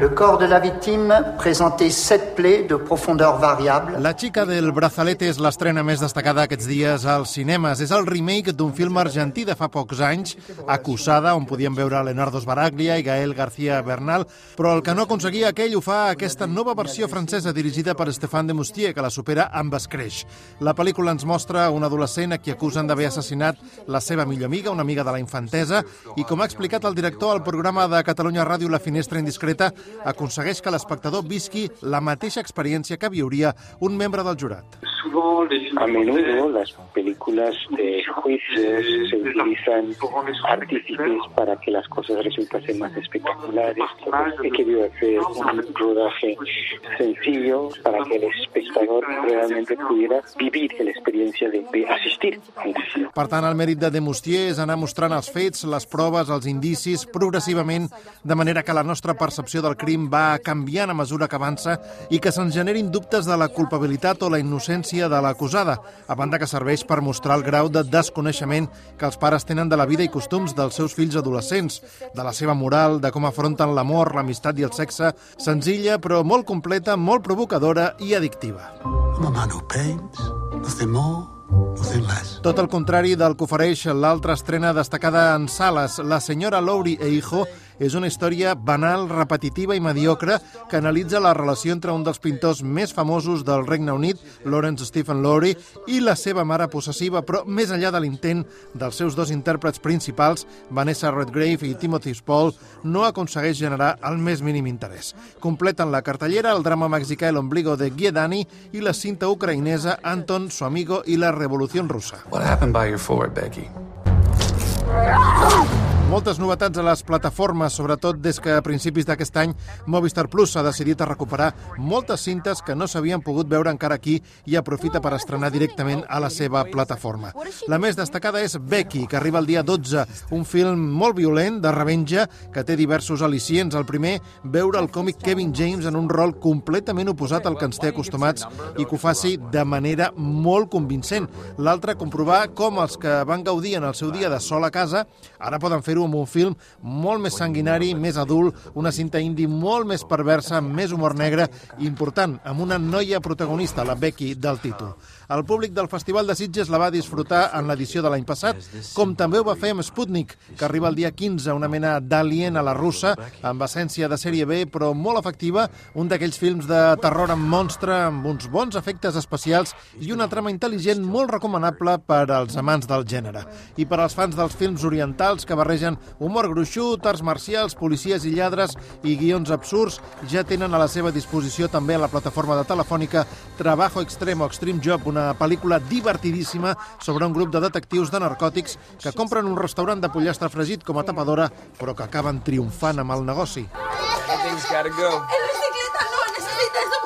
Le corps de la victime présentait sept plaies de profondeur variable. La xica del brazalete és l'estrena més destacada aquests dies als cinemes. És el remake d'un film argentí de fa pocs anys, Acusada, on podíem veure Leonardo Sbaraglia i Gael García Bernal, però el que no aconseguia aquell ho fa aquesta nova versió francesa dirigida per Stéphane de Moustier, que la supera amb escreix. La pel·lícula ens mostra un adolescent a qui acusen d'haver assassinat la seva millor amiga, una amiga de la infantesa, i com ha explicat el director al programa de Catalunya Ràdio La Finestra Indiscreta, aconsegueix que l'espectador visqui la mateixa experiència que viuria un membre del jurat. A menudo las películas de juicios se utilizan artífices para que las cosas resultasen más espectaculares. He querido hacer un rodaje sencillo para que el espectador realmente pudiera vivir la experiencia de, de assistir. Per tant, el mèrit de Demostier és anar mostrant els fets, les proves, els indicis, progressivament, de manera que la nostra percepció del crim va canviant a mesura que avança i que se'ns generin dubtes de la culpabilitat o la innocència de l'acusada, a banda que serveix per mostrar el grau de desconeixement que els pares tenen de la vida i costums dels seus fills adolescents, de la seva moral, de com afronten l'amor, l'amistat i el sexe, senzilla però molt completa, molt provocadora i addictiva. Man who paints, nothing more, nothing less. Tot el contrari del que ofereix l'altra estrena destacada en sales, La senyora Lowry e Hijo, és una història banal, repetitiva i mediocre que analitza la relació entre un dels pintors més famosos del Regne Unit, Lawrence Stephen Lowry, i la seva mare possessiva, però més enllà de l'intent dels seus dos intèrprets principals, Vanessa Redgrave i Timothy Spall, no aconsegueix generar el més mínim interès. Completen la cartellera el drama mexicà El ombligo de Guiedani i la cinta ucraïnesa Anton, su amigo i la revolució russa. What happened by your forward, Becky? Moltes novetats a les plataformes, sobretot des que a principis d'aquest any Movistar Plus s'ha decidit a recuperar moltes cintes que no s'havien pogut veure encara aquí i aprofita per estrenar directament a la seva plataforma. La més destacada és Becky, que arriba el dia 12, un film molt violent, de revenja, que té diversos al·licients. El primer, veure el còmic Kevin James en un rol completament oposat al que ens té acostumats i que ho faci de manera molt convincent. L'altre, comprovar com els que van gaudir en el seu dia de sol a casa ara poden fer-ho amb un film molt més sanguinari, més adult, una cinta indie molt més perversa, més humor negre important, amb una noia protagonista, la Becky, del títol. El públic del Festival de Sitges la va disfrutar en l'edició de l'any passat, com també ho va fer amb Sputnik, que arriba el dia 15, una mena d'alien a la russa, amb essència de sèrie B, però molt efectiva, un d'aquells films de terror amb monstre, amb uns bons efectes especials i una trama intel·ligent molt recomanable per als amants del gènere. I per als fans dels films orientals que barregen humor gruixut, arts marcials, policies i lladres i guions absurds, ja tenen a la seva disposició també a la plataforma de telefònica Trabajo Extremo, Extreme Job, una pel·lícula divertidíssima sobre un grup de detectius de narcòtics que compren un restaurant de pollastre fregit com a tapadora, però que acaben triomfant amb el negoci. Everything's gotta go. El bicicleta no necesita eso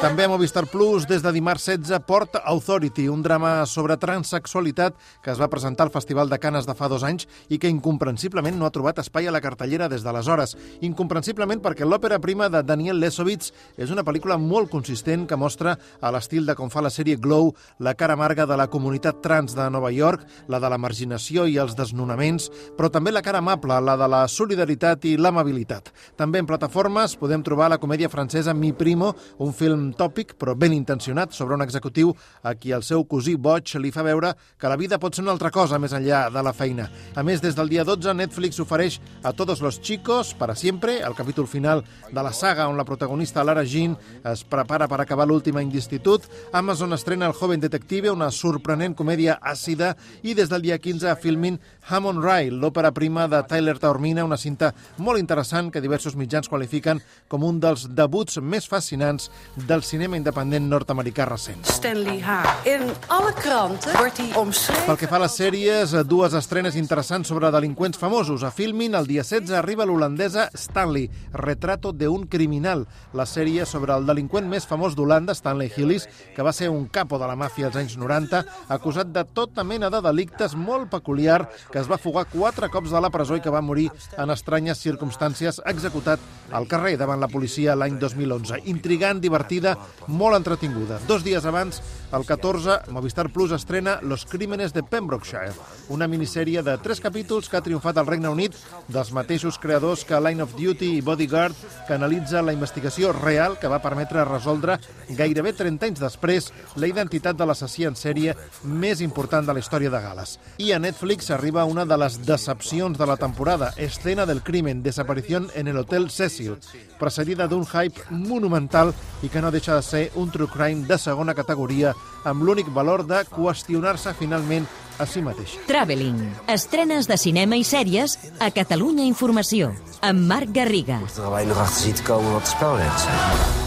També a Movistar Plus, des de dimarts 16, Port Authority, un drama sobre transsexualitat que es va presentar al Festival de Canes de fa dos anys i que incomprensiblement no ha trobat espai a la cartellera des d'aleshores. Incomprensiblement perquè l'òpera prima de Daniel Lesovitz és una pel·lícula molt consistent que mostra, a l'estil de com fa la sèrie Glow, la cara amarga de la comunitat trans de Nova York, la de la marginació i els desnonaments, però també la cara amable, la de la solidaritat i l'amabilitat. També en plataformes podem trobar la comèdia francesa Mi Primo, un film tòpic però ben intencionat sobre un executiu a qui el seu cosí boig li fa veure que la vida pot ser una altra cosa més enllà de la feina. A més, des del dia 12, Netflix ofereix a Todos los chicos, para siempre, el capítol final de la saga on la protagonista Lara Jean es prepara per acabar l'últim any d'institut. Amazon estrena El joven detective, una sorprenent comèdia àcida, i des del dia 15 a Filmin Hammond Rye, l'òpera prima de Tyler Taormina, una cinta molt interessant que diversos mitjans qualifiquen com un dels debuts més fascinants referents del cinema independent nord-americà recent. Stanley Haar. In alle kranten wordt hij omschreven... Pel que fa a les sèries, dues estrenes interessants sobre delinqüents famosos. A Filmin, el dia 16, arriba l'holandesa Stanley, Retrato de un criminal, la sèrie sobre el delinqüent més famós d'Holanda, Stanley Hillis, que va ser un capo de la màfia als anys 90, acusat de tota mena de delictes molt peculiar, que es va fugar quatre cops de la presó i que va morir en estranyes circumstàncies executat al carrer davant la policia l'any 2011. Intrigant, divertida, molt entretinguda. Dos dies abans, el 14, Movistar Plus estrena Los Crímenes de Pembrokeshire, una minissèrie de tres capítols que ha triomfat al Regne Unit dels mateixos creadors que Line of Duty i Bodyguard, que analitza la investigació real que va permetre resoldre gairebé 30 anys després la identitat de l'assassí en sèrie més important de la història de Gales. I a Netflix arriba una de les decepcions de la temporada, Escena del crimen, desaparició en el Hotel Cecil, precedida d'un hype monumental i que no deixa de ser un true crime de segona categoria amb l'únic valor de qüestionar-se finalment a si mateix. Traveling. Estrenes de cinema i sèries a Catalunya Informació. Amb Marc Garriga. Er komen wat.